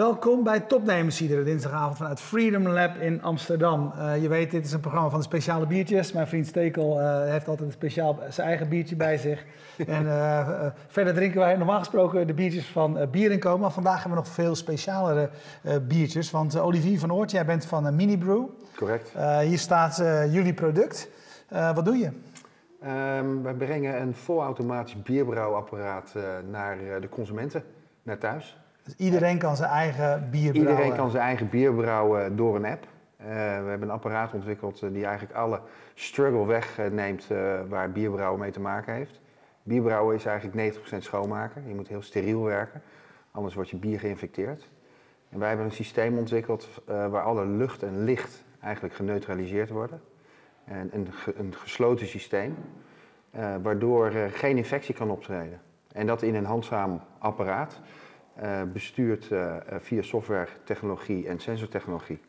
Welkom bij Topnemers iedere dinsdagavond vanuit Freedom Lab in Amsterdam. Uh, je weet, dit is een programma van de speciale biertjes. Mijn vriend Stekel uh, heeft altijd een speciaal, zijn eigen biertje bij zich. en uh, verder drinken wij normaal gesproken de biertjes van Bier en Maar vandaag hebben we nog veel specialere biertjes. Want Olivier van Oort, jij bent van Mini Brew. Correct. hier staat jullie product. wat doe je? Um, wij brengen een volautomatisch bierbrouwapparaat naar de consumenten, naar thuis. Dus iedereen kan zijn eigen bier brouwen? Iedereen kan zijn eigen bier brouwen door een app. Uh, we hebben een apparaat ontwikkeld uh, die eigenlijk alle struggle wegneemt uh, waar bierbrouwen mee te maken heeft. Bierbrouwen is eigenlijk 90% schoonmaken. Je moet heel steriel werken, anders wordt je bier geïnfecteerd. En wij hebben een systeem ontwikkeld waar alle lucht en licht eigenlijk geneutraliseerd worden. En een, een gesloten systeem, waardoor geen infectie kan optreden. En dat in een handzaam apparaat. Uh, bestuurd uh, via software, technologie en sensortechnologie.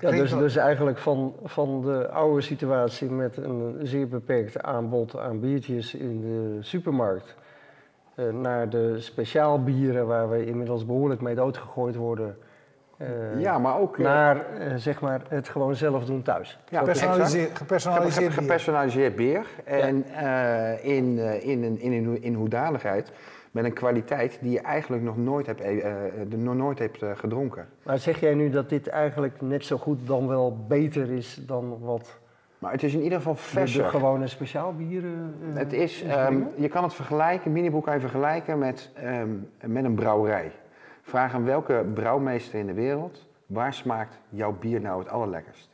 Ja, dus, dus eigenlijk van, van de oude situatie met een zeer beperkt aanbod aan biertjes in de supermarkt uh, naar de speciaalbieren waar we inmiddels behoorlijk mee doodgegooid worden. ja, maar ook naar zeg maar het gewoon zelf doen thuis. Ja, gepersonaliseerd, gepersonaliseerd bier. Gepersonaliseerd bier. En ja. in, in, in, in, in hoedanigheid met een kwaliteit die je eigenlijk nog nooit hebt, uh, nog nooit hebt uh, gedronken. Maar zeg jij nu dat dit eigenlijk net zo goed dan wel beter is dan wat... Maar het is in ieder geval verser. De, gewone speciaal bieren? Uh, het is, um, je kan het vergelijken, miniboek kan je vergelijken met, um, met een brouwerij. Vraag aan welke brouwmeester in de wereld, waar smaakt jouw bier nou het allerlekkerst?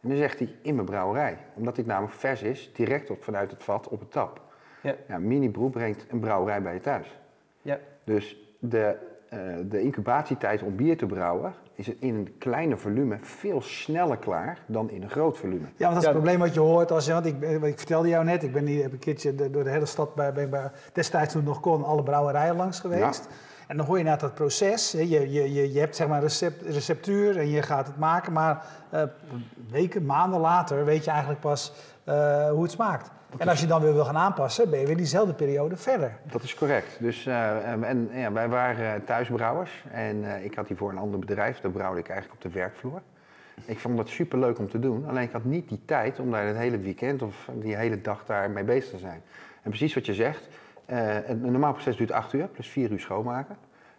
En dan zegt hij, in mijn brouwerij. Omdat dit namelijk vers is, direct op, vanuit het vat op het tap. Ja. ja Mini Brew brengt een brouwerij bij je thuis. Ja. Dus de, uh, de incubatietijd om bier te brouwen is in een kleiner volume veel sneller klaar dan in een groot volume. Ja, want dat is het probleem wat je hoort. Als je, want ik, ik vertelde jou net, ik ben hier een keertje door de hele stad bij, bij, bij destijds toen het nog kon, alle brouwerijen langs geweest. Ja. En dan hoor je net dat proces. Je, je, je, je hebt zeg maar recept, receptuur en je gaat het maken. Maar uh, weken, maanden later weet je eigenlijk pas uh, hoe het smaakt en als je dan weer wil gaan aanpassen, ben je weer diezelfde periode verder. Dat is correct. Dus, uh, en, ja, wij waren thuisbrouwers en uh, ik had hiervoor een ander bedrijf, daar brouwde ik eigenlijk op de werkvloer. Ik vond dat super leuk om te doen, alleen ik had niet die tijd om daar het hele weekend of die hele dag daar mee bezig te zijn. En precies wat je zegt, uh, een normaal proces duurt 8 uur, plus 4 uur schoonmaken.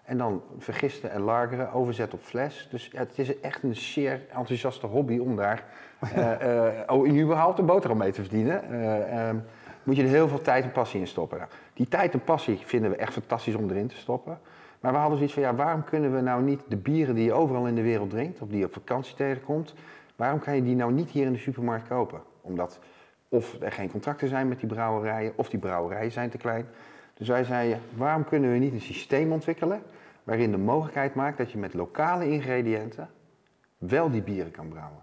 En dan vergisten en lageren, overzetten op fles. Dus ja, het is echt een zeer enthousiaste hobby om daar uh, uh, überhaupt een boterham mee te verdienen. Uh, um, moet je er heel veel tijd en passie in stoppen. Nou, die tijd en passie vinden we echt fantastisch om erin te stoppen. Maar we hadden zoiets van, ja, waarom kunnen we nou niet de bieren die je overal in de wereld drinkt, of die je op vakantie tegenkomt, waarom kan je die nou niet hier in de supermarkt kopen? Omdat of er geen contracten zijn met die brouwerijen, of die brouwerijen zijn te klein. Dus wij zeiden, waarom kunnen we niet een systeem ontwikkelen waarin de mogelijkheid maakt dat je met lokale ingrediënten wel die bieren kan brouwen.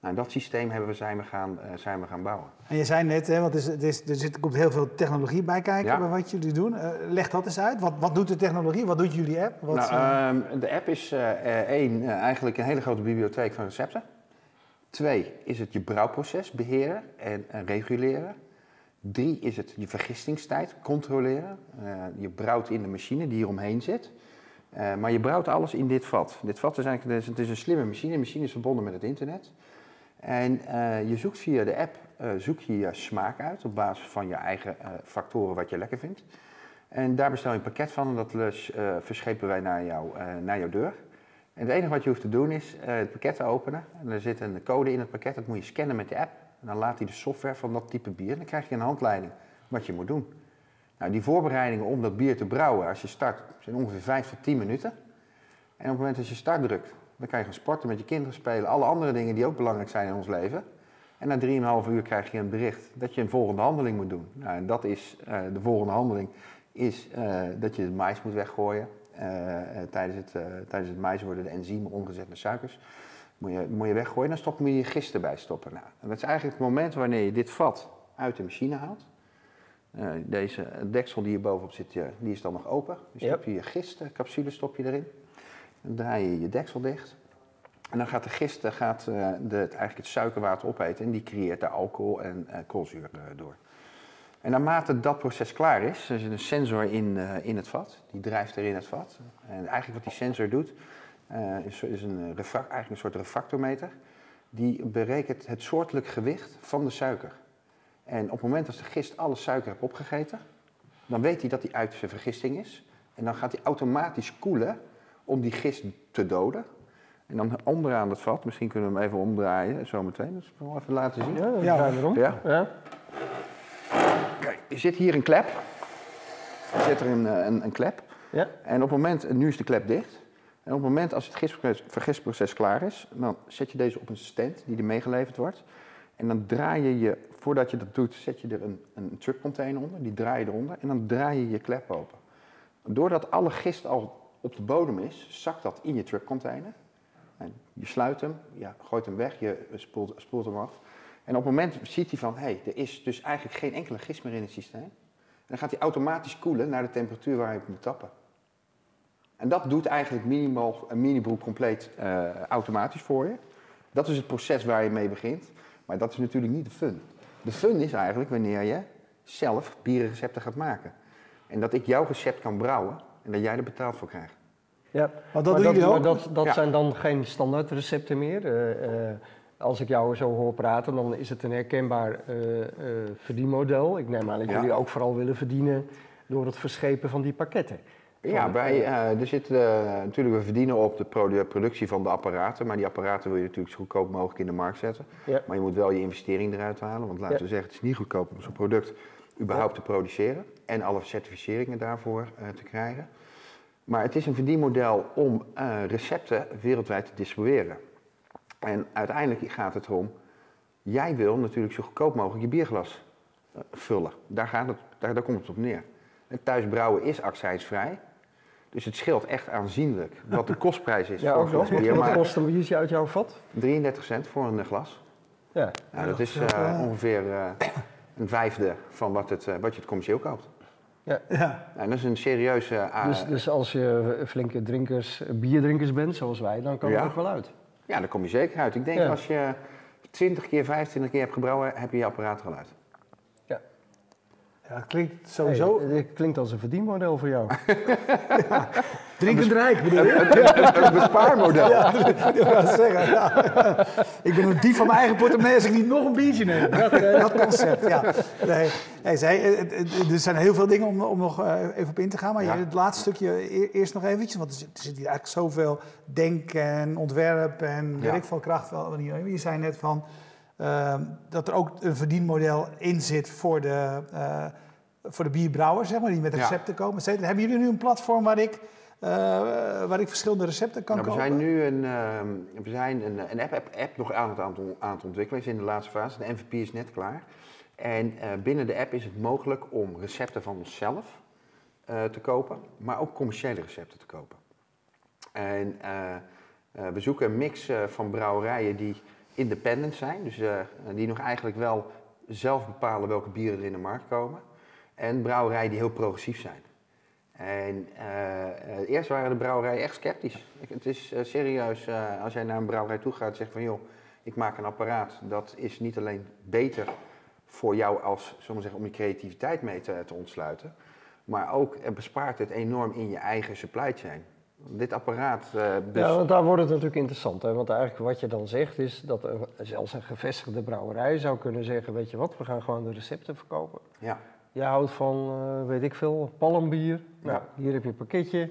Nou, dat systeem hebben we, zijn, we gaan, uh, zijn we gaan bouwen. En je zei net, hè, want er, is, is, zit, er komt heel veel technologie bij kijken ja. bij wat jullie doen. Uh, leg dat eens uit. Wat, wat doet de technologie? Wat doet jullie app? Wat, nou, uh, de app is één, eigenlijk een hele grote bibliotheek van recepten. Twee, is het je brouwproces beheren en, en reguleren. Drie is het je vergistingstijd controleren. Uh, je brouwt in de machine die hieromheen zit. Uh, maar je brouwt alles in dit vat. Dit vat is eigenlijk het is een slimme machine. De machine is verbonden met het internet. En uh, je zoekt via de app zoek je, je smaak uit op basis van je eigen factoren wat je lekker vindt. En daar bestel je een pakket van en dat verschepen wij naar, jou, naar jouw deur. En het enige wat je hoeft te doen is het pakket te openen. En er zit een code in het pakket, dat moet je scannen met de app. Dan laat hij de software van dat type bier. En dan krijg je een handleiding wat je moet doen. Nou, die voorbereidingen om dat bier te brouwen, als je start, zijn ongeveer 5 tot 10 minuten. En op het moment dat je start drukt, dan kan je gaan sporten met je kinderen spelen. Alle andere dingen die ook belangrijk zijn in ons leven. En na 3,5 uur krijg je een bericht dat je een volgende handeling moet doen. Nou, en dat is, uh, de volgende handeling is uh, dat je het mais moet weggooien. Uh, tijdens, het, tijdens het mais worden de enzymen omgezet naar suikers moet je, moet je weggooien. Dan stop, moet je je gisten bij stoppen. Nou, dat is eigenlijk het moment wanneer je dit vat uit de machine haalt. Uh, deze deksel die hier bovenop zit, die is dan nog open. Dus stop je je gistcapsule stop je erin. Dan draai je je deksel dicht. En dan gaat de gist gaat, uh, de, eigenlijk het suikerwater opeten en die creëert daar alcohol en uh, koolzuur door. En naarmate dat proces klaar is, er zit een sensor in, in het vat, die drijft er in het vat. En eigenlijk wat die sensor doet, is, is een, eigenlijk een soort refractometer. Die berekent het soortelijk gewicht van de suiker. En op het moment dat de gist alle suiker heeft opgegeten, dan weet hij dat hij uit zijn vergisting is. En dan gaat hij automatisch koelen om die gist te doden. En dan onderaan het vat, misschien kunnen we hem even omdraaien zometeen. Dus we even laten zien. Ja, ja. erom. Ja. ja. Kijk, er zit hier een klep. Er zit er een, eh, een, een klep. Ja. En op het moment, nu is de klep dicht. En op het moment als het vergistproces klaar is, dan zet je deze op een stand die er meegeleverd wordt. En dan draai je je, voordat je dat doet, zet je er een, een truckcontainer onder, die draai je eronder en dan draai je je klep open. Doordat alle gist al op de bodem is, zakt dat in je truckcontainer. En je sluit hem, je gooit hem weg, je spoelt, spoelt hem af. En op het moment ziet hij van, hé, hey, er is dus eigenlijk geen enkele gist meer in het systeem. En dan gaat hij automatisch koelen naar de temperatuur waar je het moet tappen. En dat doet eigenlijk minimal, een minibroek compleet uh, automatisch voor je. Dat is het proces waar je mee begint. Maar dat is natuurlijk niet de fun. De fun is eigenlijk wanneer je zelf bierenrecepten gaat maken. En dat ik jouw recept kan brouwen en dat jij er betaald voor krijgt. Ja, maar dat, maar dat, maar dat, dat zijn dan geen standaard recepten meer. Uh, als ik jou zo hoor praten, dan is het een herkenbaar uh, verdienmodel. Ik neem aan dat jullie ook vooral willen verdienen door het verschepen van die pakketten. Ja, bij, uh, er zit, uh, natuurlijk, we verdienen op de productie van de apparaten, maar die apparaten wil je natuurlijk zo goedkoop mogelijk in de markt zetten. Ja. Maar je moet wel je investering eruit halen, want laten we zeggen, het is niet goedkoop om zo'n product überhaupt te produceren en alle certificeringen daarvoor uh, te krijgen. Maar het is een verdienmodel om recepten wereldwijd te distribueren. En uiteindelijk gaat het erom, jij wil natuurlijk zo goedkoop mogelijk je bierglas vullen. Daar, gaat het, daar, daar komt het op neer. En thuis brouwen is accijnsvrij. Dus het scheelt echt aanzienlijk wat de kostprijs is. ja, ook nog. Wat kost een biertje uit jouw vat? 33 cent voor een glas. Ja. Nou, dat is uh, ongeveer uh, een vijfde van wat, het, uh, wat je het commercieel koopt. Ja. ja. En dat is een serieuze... Dus, dus, als je flinke drinkers, bierdrinkers bent, zoals wij, dan kan ja. het ook wel uit? Ja, dan kom je zeker uit. Ik denk als je 20 keer, 25 keer hebt gebrouwen, heb je je apparaat er al uit. Ja, het klinkt sowieso... Hey, het klinkt als een verdienmodel voor jou. ja. Drinkend rijk bedoel je? Een, bespaarmodel. Ja, dat zeggen. Ja. Ik ben een dief van mijn eigen portemonnee als ik niet nog een biertje neem. Dat, eh, dat concept, ja. Nee, nee, eh, eh, er zijn heel veel dingen om, om nog even op in te gaan. Maar ja. het laatste stukje eerst nog even. Want er zit, hier eigenlijk zoveel denken en ontwerp en werk van kracht. Je zei net van... Ehm, dat er ook een verdienmodel in zit voor de, uh, voor de bierbrouwers, zeg maar, die met recepten komen. Hebben jullie nu een platform waar ik, uh, waar ik verschillende recepten kan nou, we Zijn nu een, uh, we zijn een, een app, app, app nog aan het, aan het ontwikkelen, is in de laatste fase. De MVP is net klaar. En binnen de app is het mogelijk om recepten van onszelf te kopen, maar ook commerciële recepten te kopen. En we zoeken een mix van brouwerijen die independent zijn, dus uh, die nog eigenlijk wel zelf bepalen welke bieren er in de markt komen. En brouwerijen die heel progressief zijn. En uh, eerst waren de brouwerijen echt sceptisch. Het is serieus, als jij naar een brouwerij toe gaat en zegt van joh, ik maak een apparaat, dat is niet alleen beter voor jou als, zeggen, om je creativiteit mee te, te ontsluiten, maar ook bespaart het enorm in je eigen supply chain dit apparaat. Uh, dus... Ja, want daar wordt het natuurlijk interessant. Hè? Want eigenlijk wat je dan zegt is dat er, zelfs een gevestigde brouwerij zou kunnen zeggen: Weet je wat, we gaan gewoon de recepten verkopen. Ja. Je houdt van, uh, weet ik veel, palmbier. Nou, hier heb je een pakketje.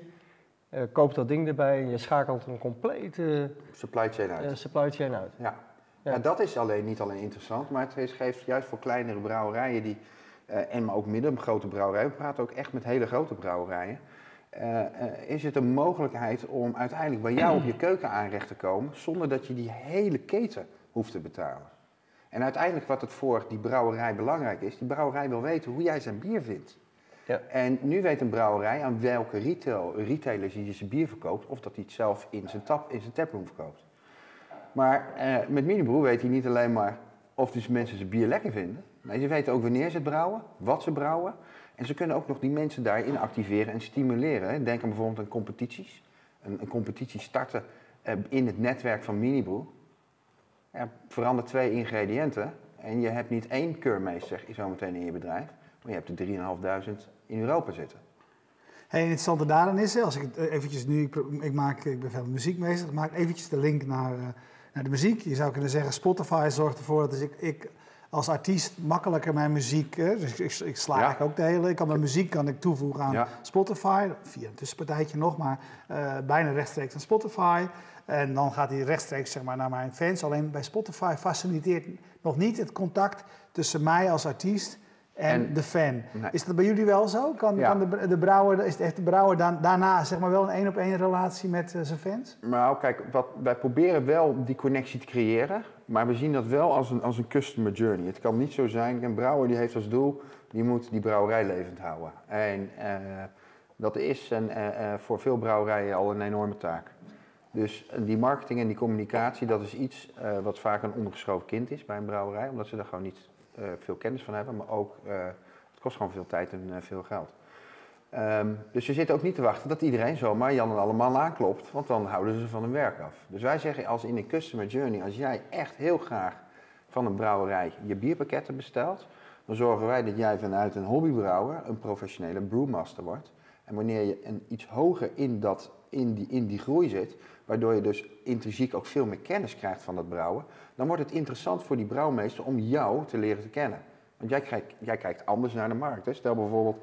Uh, koop dat ding erbij en je schakelt een complete supply chain uit. supply chain uit. Ja. Ja. dat is alleen, niet alleen interessant, maar het geeft juist voor kleinere brouwerijen die, en maar ook middengrote brouwerijen, we praten ook echt met hele grote brouwerijen, is het een mogelijkheid om uiteindelijk bij jou op je keuken aanrecht te komen zonder dat je die hele keten hoeft te betalen. En uiteindelijk wat het voor die brouwerij belangrijk is, die brouwerij wil weten hoe jij zijn bier vindt. Ja. En nu weet een brouwerij aan welke retail, retailers hij zijn bier verkoopt, of dat hij het zelf in zijn, tap, in zijn taproom verkoopt. Maar uh, met Minibroe weet hij niet alleen maar of dus mensen zijn bier lekker vinden, maar ze weten ook wanneer ze het brouwen, wat ze brouwen en ze kunnen ook nog die mensen daarin activeren en stimuleren. Denk aan bijvoorbeeld aan competities. Een, een competitie starten eh, in het netwerk van Minibrew. Ja, verander twee ingrediënten en je hebt niet één keurmeester zo meteen in je bedrijf. Maar je hebt er 3.500 in Europa zitten. Hey, en het interessante daarin is, als ik eh, eventjes nu, ik, maak, ik ben veel met muziek bezig, ik maak eventjes de link naar, uh, naar de muziek. Je zou kunnen zeggen, Spotify zorgt ervoor dat ik, ik als artiest makkelijker mijn muziek, dus ik, ik, sla ook de hele, ik kan mijn muziek kan ik toevoegen aan Spotify, via een tussenpartijtje nog, maar uh, bijna rechtstreeks aan Spotify. En dan gaat hij rechtstreeks zeg maar, naar mijn fans. Alleen bij Spotify faciliteert nog niet het contact tussen mij als artiest en, de fan. Is dat bij jullie wel zo? Kan, kan de, de brouwer, is de brouwer dan, daarna zeg maar wel een één op één relatie met uh, zijn fans? Nou, kijk, wat, wij proberen wel die connectie te creëren, maar we zien dat wel als een, als een customer journey. Het kan niet zo zijn, een brouwer die heeft als doel, die moet die brouwerij levend houden. En uh, dat is een, uh, voor veel brouwerijen al een enorme taak. Dus die marketing en die communicatie, dat is iets wat vaak een ondergeschoven kind is bij een brouwerij, omdat ze daar gewoon niet uh, veel kennis van hebben, maar ook uh, het kost gewoon veel tijd en uh, veel geld. Um, dus we zitten ook niet te wachten dat iedereen zomaar Jan en allemaal aanklopt, want dan houden ze van hun werk af. Dus wij zeggen als in een customer journey, als jij echt heel graag van een brouwerij je bierpakketten bestelt, dan zorgen wij dat jij vanuit een hobbybrouwer een professionele brewmaster wordt. En wanneer je een, iets hoger in, dat, in, die, in die groei zit, waardoor je dus intrinsiek ook veel meer kennis krijgt van dat brouwen, dan wordt het interessant voor die brouwmeester om jou te leren te kennen. Want jij kijkt, jij kijkt anders naar de markt. Hè. Stel bijvoorbeeld,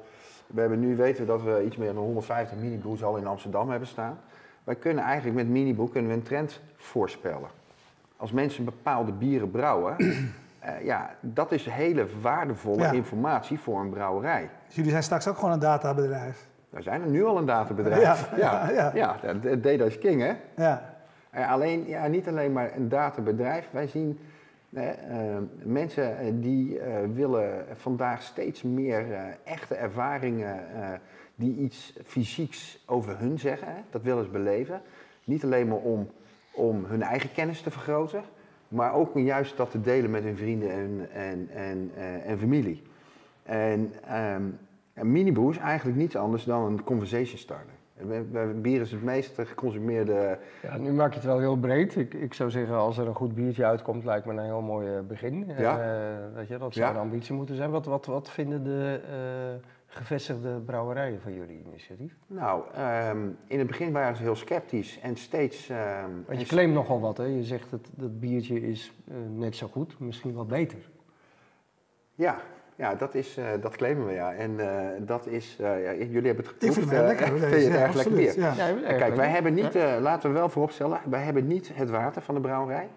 we hebben nu weten dat we iets meer dan 150 minibrews al in Amsterdam hebben staan. Wij kunnen eigenlijk met minibrew kunnen we een trend voorspellen. Als mensen bepaalde bieren brouwen, uh, ja, dat is hele waardevolle informatie voor een brouwerij. Dus jullie zijn straks ook gewoon een databedrijf? We zijn er nu al een databedrijf. Ja, ja, ja. ja. data is king, hè? Ja. Uh, alleen, ja, niet alleen maar een databedrijf. Wij zien uh, mensen eh, die uh, willen vandaag steeds meer echte ervaringen die iets fysieks over hun zeggen. Hè? Dat willen ze beleven. Niet alleen maar om, om hun eigen kennis te vergroten, maar ook om juist dat te delen met hun vrienden en, en, en, en familie. En um, Minibrew is eigenlijk niets anders dan een conversation starter. Bier is het meest geconsumeerde. Ja, nu maak je het wel heel breed. Ik, ik zou zeggen, als er een goed biertje uitkomt, lijkt me een heel mooi eh, begin. Ja. Uh, weet je, dat zou ja. een ambitie moeten zijn. Wat, wat, wat vinden de uh, gevestigde brouwerijen van jullie initiatief? Nou, um, in het begin waren ze heel sceptisch en steeds. Um, Want je claimt nogal wat, hè? Je zegt dat dat biertje is net zo goed, misschien wel beter. Ja, ja, dat, is, uh, dat claimen we, ja. En uh, dat is, uh, ja, jullie hebben het geproefd. Ik vind het lekker. vind je het erg lekker bier? Ja. Ja, Kijk, wij hebben niet, laten we wel vooropstellen, wij hebben niet het water van de brouwerij.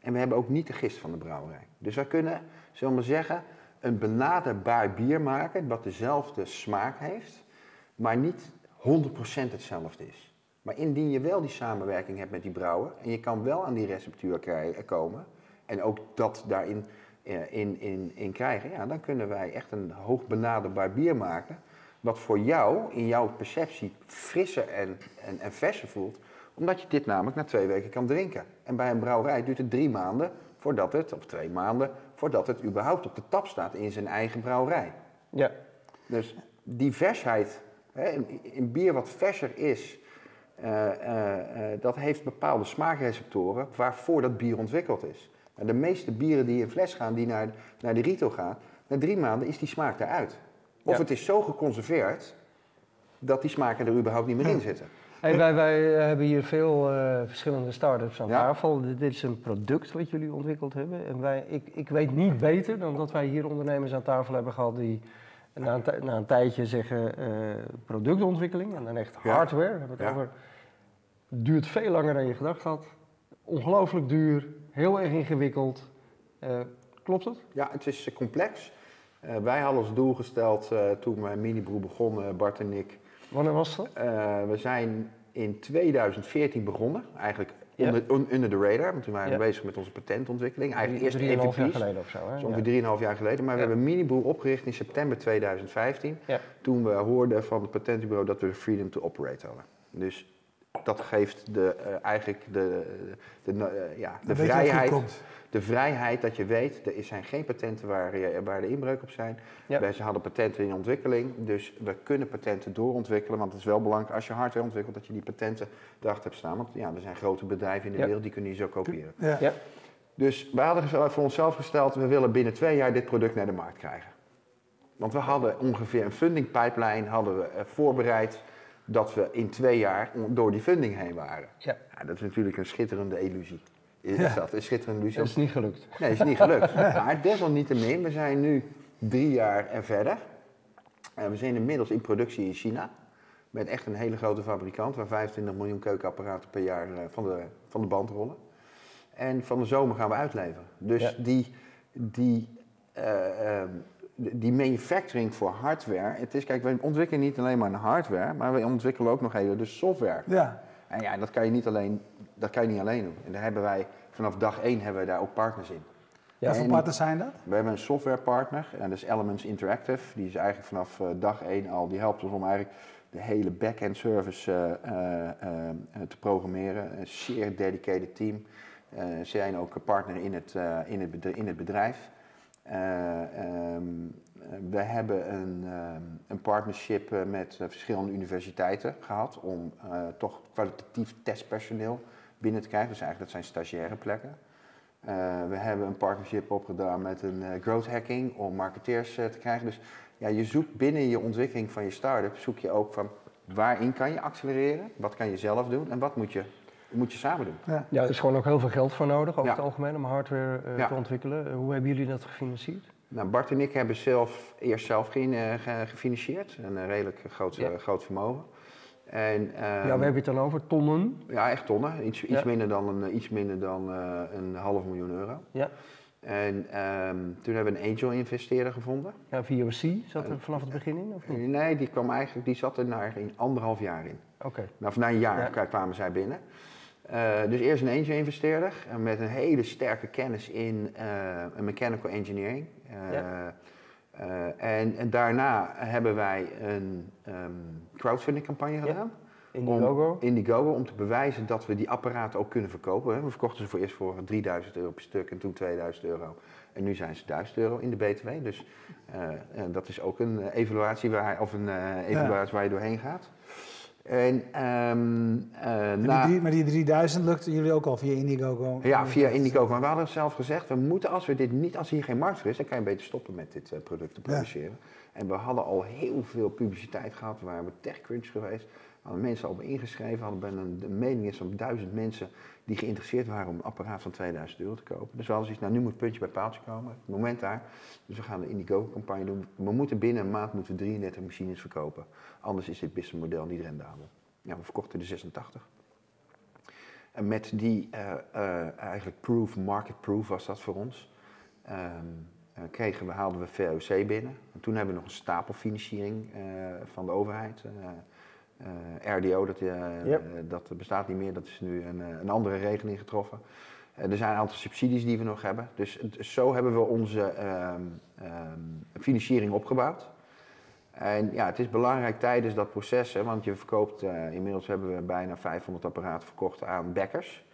En we hebben ook niet de gist van de brouwerij. Dus wij kunnen, zullen we maar zeggen, een benaderbaar bier maken wat dezelfde smaak heeft, maar niet 100% hetzelfde is. Maar indien je wel die samenwerking hebt met die brouwer en je kan wel aan die receptuur komen en ook dat daarin eh, in, in, in krijgen, ja, dan kunnen wij echt een hoog benaderbaar bier maken. Wat voor jou, in jouw perceptie, frisser en, en, en verser voelt. Omdat je dit namelijk na twee weken kan drinken. En bij een brouwerij duurt het drie maanden voordat het, of twee maanden, voordat het überhaupt op de tap staat in zijn eigen brouwerij. Ja. Dus die versheid, hè, een, bier wat verser is, uh, uh, dat heeft bepaalde smaakreceptoren waarvoor dat bier ontwikkeld is. De meeste bieren die in fles gaan, die naar, naar de rito gaan, na drie maanden is die smaak eruit. Of het is zo geconserveerd dat die smaken er überhaupt niet meer in zitten. Hey, wij, wij eh, hebben hier veel uh, verschillende start-ups aan tafel. Dit is een product wat jullie ontwikkeld hebben. En wij, ik, ik weet niet beter dan dat wij hier ondernemers aan tafel hebben gehad die na een, na een tijdje zeggen uh, productontwikkeling en dan echt hardware. Ja. Hebben het over, duurt veel langer dan je gedacht had. Ongelooflijk duur, heel erg ingewikkeld. Uh, klopt dat? Ja, het is uh, complex. Uh, wij hadden als doel gesteld toen mijn minibroer begon, Bart en ik. Wanneer was dat? we zijn in 2014 begonnen, eigenlijk onder, un, under the radar. Want toen waren we bezig met onze patentontwikkeling. Eigenlijk eerst 3,5 jaar geleden of zo. Hè? Zo ongeveer 3,5 jaar geleden. Maar we hebben Minibroer opgericht in september 2015. Toen we hoorden van het patentbureau dat we de freedom to operate hadden. Dus dat geeft de, uh, eigenlijk de, de, uh, ja, de vrijheid. De vrijheid dat je weet, er zijn geen patenten waar, je, waar de inbreuk op zijn. Ja. Wij hadden patenten in ontwikkeling, dus we kunnen patenten doorontwikkelen. Want het is wel belangrijk als je hardware ontwikkelt dat je die patenten erachter hebt staan. Want ja, er zijn grote bedrijven in de wereld die kunnen die zo kopiëren. Ja. ja. Dus wij hadden voor onszelf gesteld, we willen binnen twee jaar dit product naar de markt krijgen. Want we hadden ongeveer een funding pipeline hadden we, voorbereid dat we in twee jaar door die funding heen waren. Ja. ja dat is natuurlijk een schitterende illusie. Is dat? Een schitterende illusie. Dat is niet gelukt. Nee, is niet gelukt. maar desalniettemin, we zijn nu drie jaar en verder. En we zijn inmiddels in productie in China. Met echt een hele grote fabrikant waar 25 miljoen keukenapparaten per jaar eh, van de, van de band rollen. En van de zomer gaan we uitleveren. Dus die, die, uh, die manufacturing voor hardware. Het is, kijk, we ontwikkelen niet alleen maar een hardware, maar we ontwikkelen ook nog hele de software. Ja. En ja, dat kan je niet alleen, dat kan je niet alleen doen. En daar hebben wij vanaf dag één hebben we daar ook partners in. Ja, Welke partners zijn dat? We hebben een softwarepartner en dat is Elements Interactive. Die is eigenlijk vanaf uh, dag één al, die helpt ons om eigenlijk de hele back-end service uh, uh, te programmeren. Een zeer dedicated team. ze zijn ook een partner in het, in het. In het bedrijf. Um, we hebben een, um, een partnership met verschillende universiteiten gehad om toch kwalitatief testpersoneel binnen te krijgen. Dus eigenlijk dat zijn stagiaire plekken. We hebben een partnership opgedaan met een growth hacking om marketeers te krijgen. Dus ja, je zoekt binnen je ontwikkeling van je start-up, zoek je ook van waarin kan je accelereren, wat kan je zelf doen en wat moet je, moet je samen doen. Ja. ja, er is gewoon ook heel veel geld voor nodig over het algemeen om hardware te ontwikkelen. hoe hebben jullie dat gefinancierd? Nou, Bart en ik hebben zelf, eerst zelf gefinancierd, een redelijk groot, groot vermogen. En, ja, we hebben het dan over tonnen? Ja, echt tonnen. Iets, iets minder dan, een, iets minder dan uh, een half miljoen euro. Ja. En um, toen hebben we een angel investeerder gevonden. Ja, VOC zat er vanaf het begin in? Of niet? Nee, die, kwam eigenlijk, die zat er na in anderhalf jaar in. Oké. Okay. Nou, na een jaar ja. kwamen zij binnen. Uh, dus eerst een angel investeerder met een hele sterke kennis in uh, mechanical engineering. Ja. Uh, en, en, daarna hebben wij een um, crowdfunding campagne gedaan. Indiegogo. Om, Indiegogo, om te bewijzen dat we die apparaten ook kunnen verkopen. We verkochten ze voor eerst voor 3000 euro per stuk en toen 2000 euro. En nu zijn ze 1000 euro in de BTW. Dus uh, dat is ook een evaluatie waar, of een uh, evaluatie waar je doorheen gaat. En, um, uh, die, maar die 3000 lukte jullie ook al via Indiegogo? Ja, via Indiegogo. Maar we hadden zelf gezegd, we moeten als we dit niet, als hier geen markt voor is, dan kan je beter stoppen met dit uh, product te produceren. En we hadden al heel veel publiciteit gehad, we waren TechCrunch geweest, hadden mensen al ingeschreven, hadden bijna de mening is van duizend mensen die geïnteresseerd waren om een apparaat van 2000 euro te kopen. Dus we hadden zoiets, nou nu moet het puntje bij paaltje komen, het moment daar. Dus we gaan de Indiegogo-campagne doen. We moeten binnen een maand moeten we 33 machines verkopen. Anders is dit businessmodel niet rendabel. Ja, we verkochten de 86. En met die uh, uh, eigenlijk proof, market proof was dat voor ons, um, uh, kregen we, haalden we VOC binnen. En toen hebben we nog een stapelfinanciering van de overheid. RDO, dat, yep. dat bestaat niet meer, dat is nu een, een andere regeling getroffen. er zijn een aantal subsidies die we nog hebben. Dus zo hebben we onze um, um, financiering opgebouwd. En ja, het is belangrijk tijdens dat proces, hè, want je verkoopt, uh, inmiddels hebben we bijna 500 apparaten verkocht aan backers.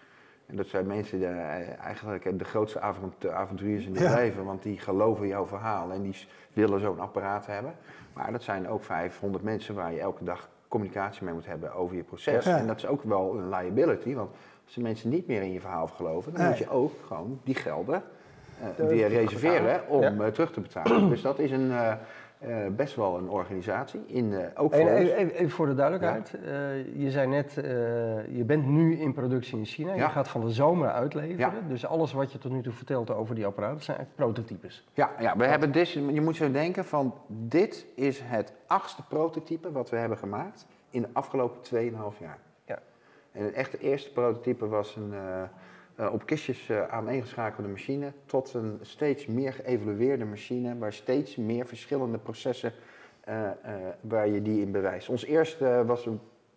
En dat zijn mensen die uh, eigenlijk de grootste avonturiers in het leven, want die geloven jouw verhaal en die willen zo'n apparaat hebben. Maar dat zijn ook 500 mensen waar je elke dag communicatie mee moet hebben over je proces. En dat is ook wel een liability, want als de mensen niet meer in je verhaal geloven, dan moet je ook gewoon die gelden uh, weer reserveren om terug te betalen. Dus dat is een uh, best wel een organisatie. In, uh, ook voor even, even, voor de duidelijkheid. Uh, je zei net, je bent nu in productie in China. Je gaat van de zomer uitleveren. Dus alles wat je tot nu toe vertelt over die apparaten zijn prototypes. Ja, ja we hebben dus, je moet zo denken van dit is het achtste prototype wat we hebben gemaakt in de afgelopen 2,5 jaar. Ja. En het echte eerste prototype was een uh, op kistjes uh, aaneengeschakelde machine tot een steeds meer geëvolueerde machine waar steeds meer verschillende processen uh, waar je die in bewijst. Ons eerste was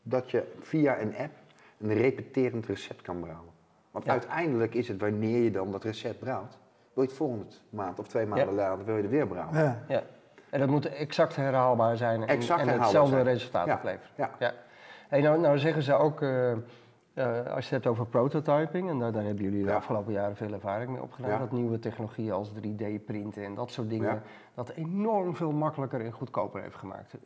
dat je via een app een repeterend recept kan brouwen. Want uiteindelijk is het wanneer je dan dat recept brouwt, wil je het volgende maand of twee maanden later wil je er weer brouwen. Ja. ja. En dat moet exact herhaalbaar zijn en, exact en hetzelfde resultaat opleveren. Ja. Ja. Hey, nou, nou zeggen ze ook uh, als je het hebt over prototyping, en daar, daar hebben jullie de afgelopen jaren veel ervaring mee opgedaan, dat nieuwe technologieën als 3D-printen en dat soort dingen, dat enorm veel makkelijker en goedkoper heeft gemaakt.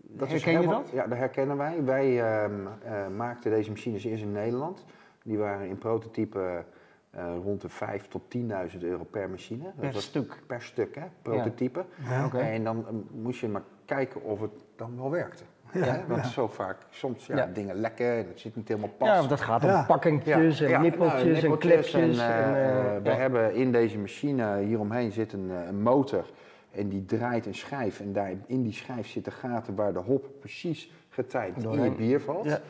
Dat Herken je dat? Ja, dat herkennen wij. Wij uh, uh, maakten deze machines eerst in Nederland. Die waren in prototype rond de 5 tot 10.000 euro per machine. Per stuk? Per stuk, hè, prototype. Ja. En dan moest je maar kijken of het dan wel werkte. Ja, want zo vaak, soms ja, dingen lekken, het zit niet helemaal pas. Ja, dat gaat om pakkingjes en nippeltjes, nou, en clipjes. En, en, we hebben in deze machine hieromheen zit een, een motor en die draait een schijf. En daar in die schijf zitten gaten waar de hop precies getijpt in het bier valt. Ja.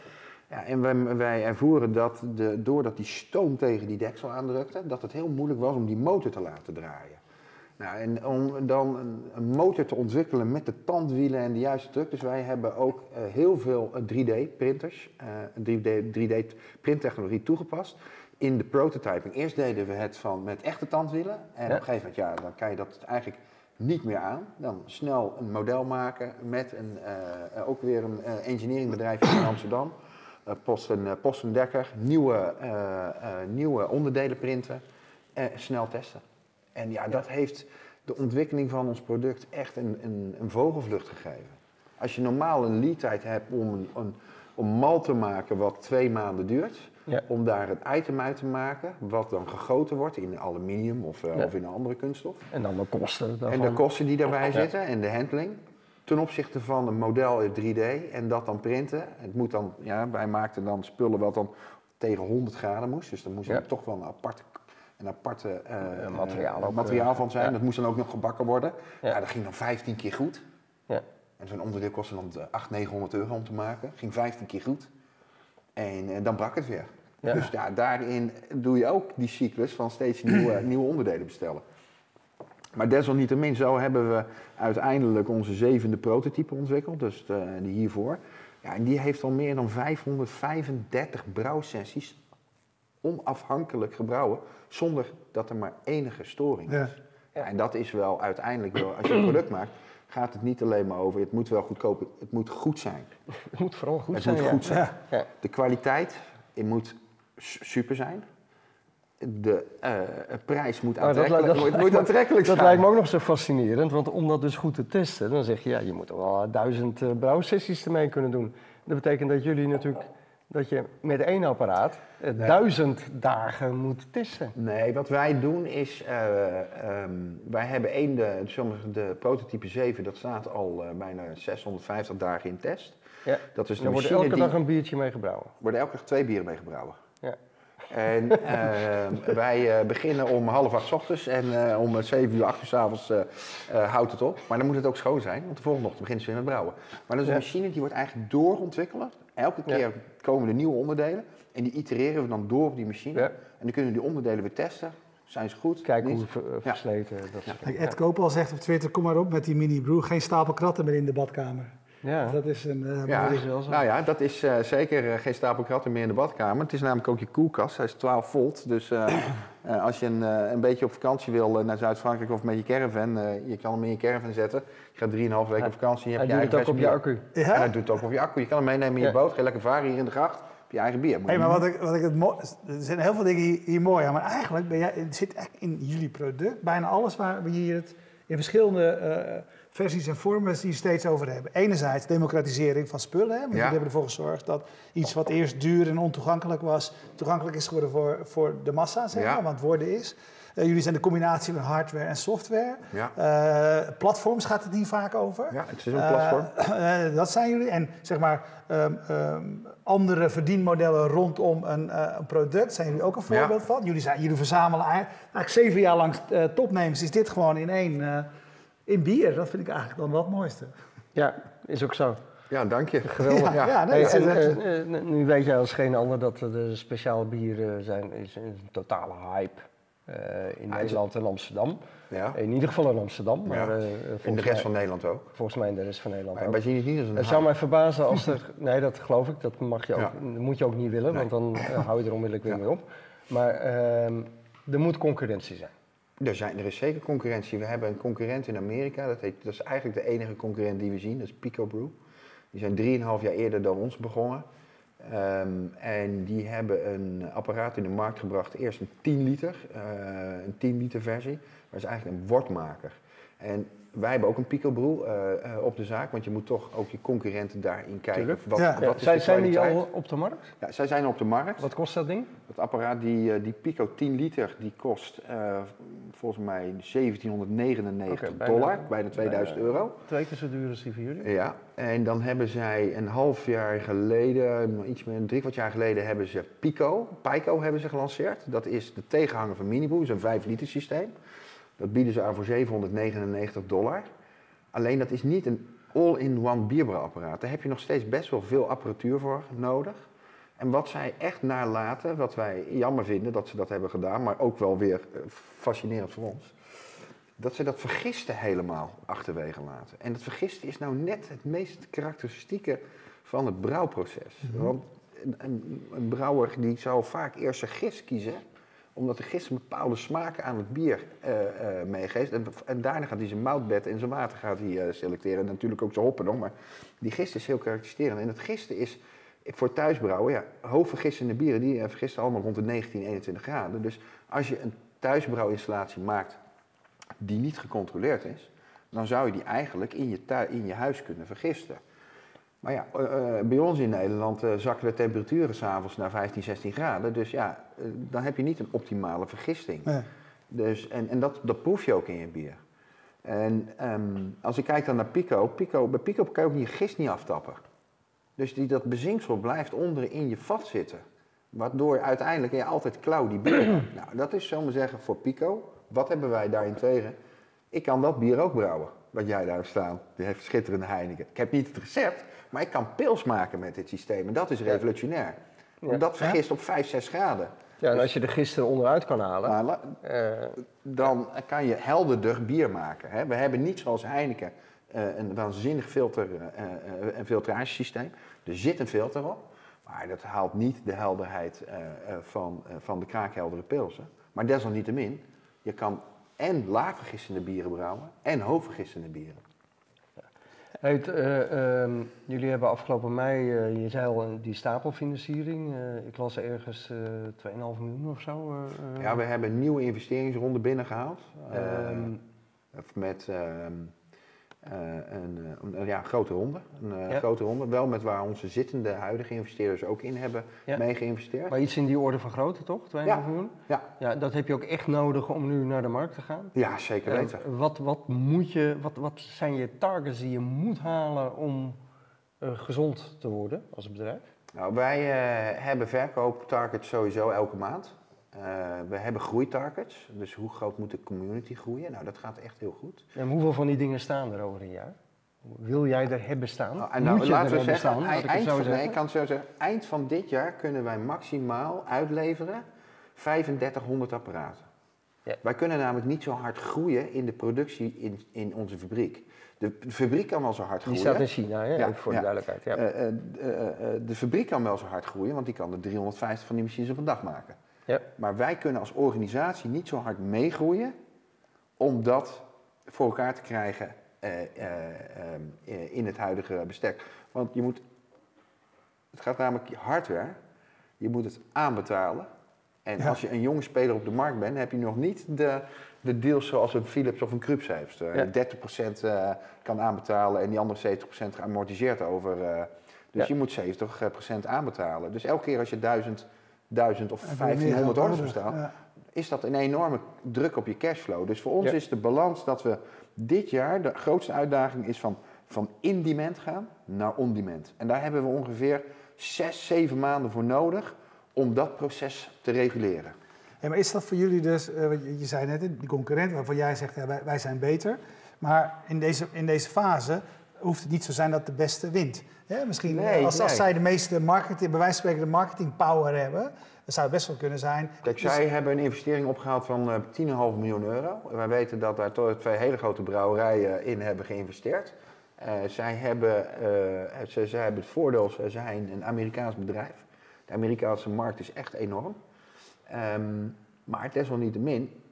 Ja, en wij, wij ervoeren dat de, doordat die stoom tegen die deksel aandrukte, dat het heel moeilijk was om die motor te laten draaien. Nou, en om dan een, motor te ontwikkelen met de tandwielen en de juiste druk. Dus wij hebben ook uh, heel veel 3D-printers, uh, 3D-printtechnologie toegepast in de prototyping. Eerst deden we het van met echte tandwielen. En op een gegeven moment, ja, dan kan je dat eigenlijk niet meer aan. Dan snel een model maken met een, uh, ook weer een engineeringbedrijf in Amsterdam. Posten, posten Dekker, nieuwe, nieuwe onderdelen printen en snel testen. En ja, dat heeft de ontwikkeling van ons product echt een, een, een vogelvlucht gegeven. Als je normaal een lead tijd hebt om een, een om mal te maken wat twee maanden duurt, om daar het item uit te maken, wat dan gegoten wordt in aluminium of, uh, of in een andere kunststof. En dan de kosten daarvan. En de kosten die daarbij zitten en de handling. Ten opzichte van een model in 3D en dat dan printen. Het moet dan, ja, wij maakten dan spullen wat dan tegen 100 graden moest. Dus dan moest er toch wel een aparte een aparte uh, materiaal, materiaal van zijn. Dat moest dan ook nog gebakken worden. Ja. dat ging dan 15 keer goed. Ja. En zo'n onderdeel kostte dan 800, 900 euro om te maken. Ging 15 keer goed. En uh, dan brak het weer. Dus ja, daarin doe je ook die cyclus van steeds nieuwe, nieuwe onderdelen bestellen. Maar desalniettemin, zo hebben we uiteindelijk onze zevende prototype ontwikkeld, dus de, die hiervoor. Ja, en die heeft al meer dan 535 brouwsessies onafhankelijk gebrouwen, zonder dat er maar enige storing is. Ja. en dat is wel uiteindelijk wel, als je een product maakt, gaat het niet alleen maar over, het moet wel goedkoop, het moet goed zijn. Het moet vooral goed het zijn. Het moet goed zijn. De kwaliteit, het moet super zijn. De uh, prijs moet aantrekkelijk, dat, dat, moet aantrekkelijk zijn. Dat lijkt me ook nog zo fascinerend, want om dat dus goed te testen, dan zeg je, ja, je moet er wel duizend uh, brouwsessies ermee kunnen doen. Dat betekent dat jullie natuurlijk dat je met één apparaat uh, duizend dagen moet testen. Nee, wat wij doen is, uh, um, wij hebben één, de, de prototype 7, dat staat al uh, bijna 650 dagen in test. Ja. Dat is de er wordt elke dag een biertje mee gebrouwen. Er worden elke dag twee bieren mee gebrouwen. Ja. En uh, wij uh, beginnen om half acht ochtends en uh, om zeven uur, acht uur s'avonds houdt het op. Maar dan moet het ook schoon zijn, want de volgende ochtend beginnen ze weer met brouwen. Maar dat is een machine die wordt eigenlijk doorontwikkelen. Elke keer ja. komen er nieuwe onderdelen en die itereren we dan door op die machine. Ja. En dan kunnen we die onderdelen weer testen. Zijn ze goed? Kijken hoe versleten. Dat ja. Ed Koopal zegt op Twitter, kom maar op met die mini brew. Geen stapel kratten meer in de badkamer. Ja. Dus dat is een uh, ja. is wel zo. Nou ja, dat is uh, zeker uh, geen stapel kratten meer in de badkamer. Het is namelijk ook je koelkast. Hij is 12 volt. Dus als je een, een beetje op vakantie wil naar Zuid-Frankrijk of met je caravan, je kan hem in je caravan zetten. Je gaat 3,5 weken op vakantie. Je hebt hij je doet het ook op je accu. Ja? En hij doet het ook op je accu. Je kan hem meenemen in je boot. Ga je lekker varen hier in de gracht. Op je eigen bier. Hey, maar wat ik, wat ik het mooi... Er zijn heel veel dingen hier, hier mooi aan. Maar eigenlijk ben jij, het zit echt in jullie product. Bijna alles waar we hier het in verschillende versies en vormen die steeds over hebben. Enerzijds democratisering van spullen. Hè? Want ja. hebben ervoor gezorgd dat iets wat eerst duur en ontoegankelijk was, toegankelijk is geworden voor, voor de massa, zeg maar, want worden is. Uh, jullie zijn de combinatie van hardware en software. Ja. Uh, platforms gaat het hier vaak over. Ja, het is een platform. Uh, dat zijn jullie. En zeg maar um, um, andere verdienmodellen rondom een, een, product zijn jullie ook een voorbeeld ja. van. Jullie, zijn, jullie verzamelen eigenlijk zeven jaar lang topnames. Is dit gewoon in één in bier. Dat vind ik eigenlijk dan wel het mooiste. Ja, is ook zo. Ja, dank je. Geweldig. Ja, ja nee, hey, en, uh, nu weet jij als geen ander dat er de speciale bieren zijn. is een totale hype uh, in ah, Nederland en Amsterdam. Ja. In ieder geval in Amsterdam. Maar, ja. uh, in de rest mij, van Nederland ook? Volgens mij in de rest van Nederland maar ook. Wij zien het niet als een Het zou mij verbazen als er... Nee, dat geloof ik. Dat, mag je ook, moet je ook niet willen, nee. want dan hou je er onmiddellijk weer mee op. Maar ehm, er moet concurrentie zijn. Er, zijn, er is zeker concurrentie. We hebben een concurrent in Amerika. Dat, heet, dat is eigenlijk de enige concurrent die we zien. Dat is Pico Brew. Die zijn 3,5 jaar eerder dan ons begonnen. Um, en die hebben een apparaat in de markt gebracht. Eerst een 10 liter, uh, een 10 liter versie. Maar is eigenlijk een wortmaker. En wij hebben ook een picobroe uh, op de zaak, want je moet toch ook je concurrenten daarin kijken. Wat, ja. wat ja. zijn die al op de markt? Ja, zij zijn op de markt. Wat kost dat ding? Het apparaat, die, die Pico 10 liter, die kost uh, volgens mij 1799 okay, dollar, bijna, 2000 euro. Twee keer zo duur als die voor jullie? Ja, en dan hebben zij een half jaar geleden, iets meer, drie kwart jaar geleden, hebben ze Pico, Pico hebben ze gelanceerd. Dat is de tegenhanger van Miniboo, is een 5 liter systeem. Dat bieden ze aan voor 799 dollar. Alleen dat is niet een all-in-one bierbrouwapparaat. Daar heb je nog steeds best wel veel apparatuur voor nodig. En wat zij echt nalaten, wat wij jammer vinden dat ze dat hebben gedaan, maar ook wel weer eh, fascinerend voor ons, dat ze dat vergisten helemaal achterwege laten. En dat vergisten is nou net het meest karakteristieke van het brouwproces. Mhm. Want een, een, een, brouwer die zou vaak eerst zijn gist kiezen omdat de gist een bepaalde smaken aan het bier uh, uh, meegeeft. En, en, daarna gaat hij zijn moutbed en zijn water gaat hij, uh, selecteren. En natuurlijk ook zijn hoppen nog. Maar die gist is heel karakteristiserend. En het gisten is voor thuisbrouwen, ja, hoog vergistende bieren, die vergisten allemaal rond de 19, 21 graden. Dus als je een thuisbrouwinstallatie maakt die niet gecontroleerd is, dan zou je die eigenlijk in je, in je huis kunnen vergisten. Maar ja, uh, bij ons in Nederland uh, zakken de temperaturen s'avonds naar 15, 16 graden. Dus ja, dan heb je niet een optimale vergisting. Nee. Dus, en en dat, dat proef je ook in je bier. En um, als ik kijk dan naar Pico, Pico, bij Pico kan je ook niet je gist niet aftappen. Dus die, dat bezinksel blijft onder in je vat zitten. Waardoor uiteindelijk je altijd klauw die bier Nou, dat is zomaar zeggen voor Pico. Wat hebben wij daarin tegen? Ik kan dat bier ook brouwen, wat jij daar staan. Die heeft schitterende Heineken. Ik heb niet het recept, maar ik kan pils maken met dit systeem. En dat is revolutionair. Want dat vergist op 5, 6 graden. Ja, en als je de gisten onderuit kan halen... Uh, dan kan je helderder bier maken. Hè? We hebben niet zoals Heineken uh, een waanzinnig filter, uh, een filtragesysteem. Er zit een filter op, maar dat haalt niet de helderheid van, van de kraakheldere pilsen. Maar desalniettemin, je kan en laagvergistende bieren brouwen en hoogvergistende bieren. Hey, uh, uh, jullie hebben afgelopen mei, uh, je zei al, die stapelfinanciering. Eh, ik las ergens 2,5 miljoen of zo. ja, we hebben een nieuwe investeringsronde binnengehaald. Ehm, met ehm, een, een, ja, grote ronde. Een grote ronde. Wel met waar onze zittende huidige investeerders ook in hebben ja. mee geïnvesteerd. Maar iets in die orde van grootte, toch? 2,5 ja. miljoen? Ja. ja. Dat heb je ook echt nodig om nu naar de markt te gaan? Ja, zeker weten. wat, wat, moet je, wat, wat zijn je targets die je moet halen om gezond te worden als bedrijf? Nou, wij hebben verkooptargets sowieso elke maand. Uh, we hebben groeitargets, dus hoe groot moet de community groeien? Nou, dat gaat echt heel goed. En hoeveel van die dingen staan er over een jaar? Wil jij er hebben staan? Nou, nou, moet je laten er we zeggen, staan, eind, eind van, nee, ik kan zo zeggen, eind van dit jaar kunnen wij maximaal uitleveren 3500 apparaten. Ja. Wij kunnen namelijk niet zo hard groeien in de productie in, in onze fabriek. De, fabriek kan wel zo hard groeien. Die staat in China, hè? Ja, voor de duidelijkheid. Ja. Uh, uh, de fabriek kan wel zo hard groeien, want die kan er 350 van die machines op een dag maken. Ja. Maar wij kunnen als organisatie niet zo hard meegroeien om dat voor elkaar te krijgen eh, eh, eh, in het huidige bestek. Want je moet, het gaat namelijk hardware, je moet het aanbetalen. En als je een jonge speler op de markt bent, heb je nog niet de, de deals zoals een Philips of een Krups heeft. Ja. 30% kan aanbetalen en die andere 70% geamortiseerd over. dus je moet 70% aanbetalen. Dus elke keer als je 1000 1000 of 1500 orders bestaan, is dat een enorme druk op je cashflow. Dus voor ons is de balans dat we dit jaar, de grootste uitdaging is van, van in-demand gaan naar on-demand. En daar hebben we ongeveer 6, 7 maanden voor nodig om dat proces te reguleren. Ja, maar is dat voor jullie dus, uh, je zei net, die concurrent waarvan jij zegt, ja, wij, wij zijn beter. Maar in deze, in deze fase hoeft het niet zo zijn dat de beste wint. misschien als, als zij de meeste marketing, bij wijze van spreken de marketing power hebben, dan zou het best wel kunnen zijn. Kijk, dus- zij hebben een investering opgehaald van uh, eh, 10,5 miljoen euro. Wij weten dat daar twee hele grote brouwerijen in hebben geïnvesteerd. Uh, zij, hebben, uh, ze, zij hebben het voordeel, ze zijn een Amerikaans bedrijf. De Amerikaanse markt is echt enorm. Um, maar desalniettemin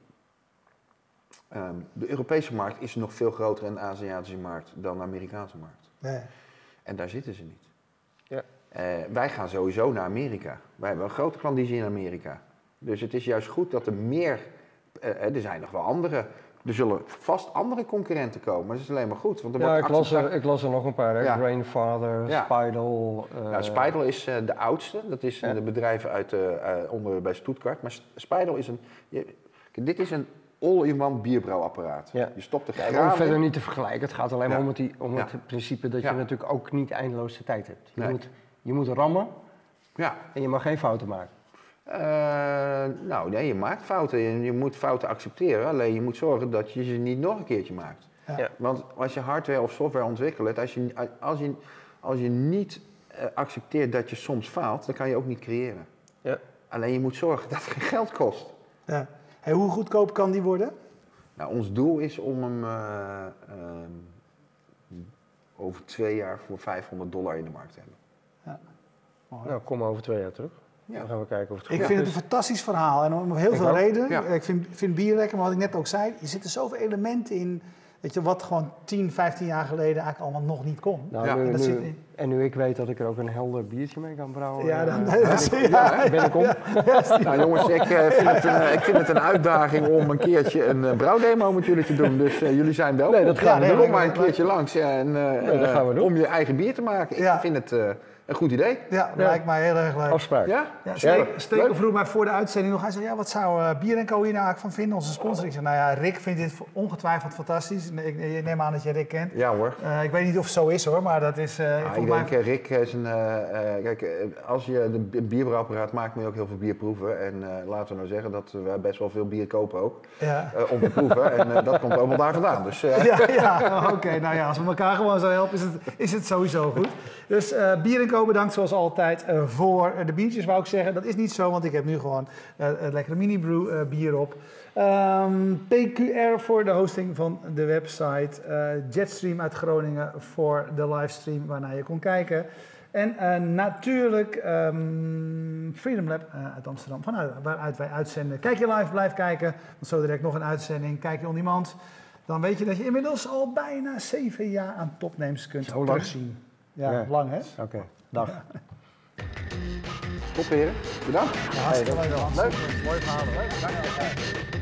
Ehm, de Europese markt is nog veel groter en de Aziatische markt dan de Amerikaanse markt. Nee. En daar zitten ze niet. Ja. Uh, wij gaan sowieso naar Amerika. Wij hebben een grote klandizie in Amerika. Dus het is juist goed dat er meer. Uh, er zijn nog wel andere Er zullen vast andere concurrenten komen, maar dat is alleen maar goed. Want er Ja, wordt ik las, er, ik las er nog een paar. Hè? Ja. Grainfather, Ja. Spidal. eh, Nou, Spidal is eh, de oudste. Dat is Ja. een bedrijf uit, eh, eh, onder, bij Stuttgart. Maar Spidal is een... Je, dit is een all-in-one bierbrouwapparaat. Ja. Je stopt de Ja, ik graan hoef verder niet te vergelijken. Het gaat alleen maar Ja. om, het, die- om Ja. het principe dat Ja. je natuurlijk ook niet eindeloos de tijd hebt. Je, Nee. moet, je moet rammen Ja. en je mag geen fouten maken. Eh, nou, nee, je maakt fouten. Je, je moet fouten accepteren. Alleen je moet zorgen dat je ze niet nog een keertje maakt. Ja. Ja. Want als je hardware of software ontwikkelt, als je, als je, als je niet eh, accepteert dat je soms faalt, dan kan je ook niet creëren. Ja. Alleen je moet zorgen dat het geen geld kost. Ja. Hey, hoe goedkoop kan die worden? Nou, ons doel is om hem eh, ehm, over twee jaar voor 500 dollar in de markt te hebben. Mooi. Nou, kom over twee jaar terug. Ja. Dan gaan we kijken of het Ik vind het een fantastisch verhaal en om heel Ik veel ook. redenen. Ja. Ik vind, vind bier lekker, maar wat ik net ook zei, er zitten zoveel elementen in, weet je, wat gewoon 10, 15 jaar geleden eigenlijk allemaal nog niet kon. Nou, Ja, nu, en dat nu- zit in- en nu ik weet dat ik er ook een helder biertje mee kan brouwen. Ja, dan- ben ik- om. Nou jongens, ik, eh, vind het een, ik vind het een uitdaging om een keertje een eh, brouwdemo met jullie te doen. Dus eh, jullie zijn welkom. Nee, dat gaan we Kom doen. maar een keertje langs en, eh, Nee, dat gaan we doen. om je eigen bier te maken. Ik vind het eh, een goed idee. Ja, lijkt mij heel erg leuk. Afspraak. Ja? Ja. Steek, Steker Leuk. vroeg mij voor de uitzending nog. Hij zei, ja, wat zou eh, Bier en Co hier nou eigenlijk van vinden, onze sponsor? Ik zei, nou ja, Rick vindt dit ongetwijfeld fantastisch. Ik, ik neem aan dat je Rick kent. Ja hoor. Eh, ik weet niet of het zo is hoor, maar dat is... volgens ik denk, Rick is een. kijk, als je bi- bierbrouwapparaat maakt, moet je ook heel veel bier proeven. En laten we nou zeggen dat we best wel veel bier kopen ook. ja. om te proeven. En dat komt wel daar vandaan. Dus Ja, ja oké. Nou ja, als we elkaar gewoon zo helpen, is het, is het sowieso goed. Dus Bier bedankt zoals altijd eh, voor de biertjes, wou ik zeggen. Dat is niet zo, want ik heb nu gewoon eh een lekkere mini-brew eh, bier op. Ehm, PQR voor de hosting van de website. eh, Jetstream uit Groningen voor de livestream waarnaar je kon kijken. En eh, natuurlijk ehm, Freedom Lab eh, uit Amsterdam, vanuit, waaruit wij uitzenden. Kijk je live, blijf kijken, want zo direct nog een uitzending. Kijk je on demand, dan weet je dat je inmiddels al bijna zeven jaar aan topnames kunt. Ja, Ja. lang hè? Oké, dag. top heren. Bedankt. Ja, hartstikke leuk. Leuk. Mooi verhaal. Leuk.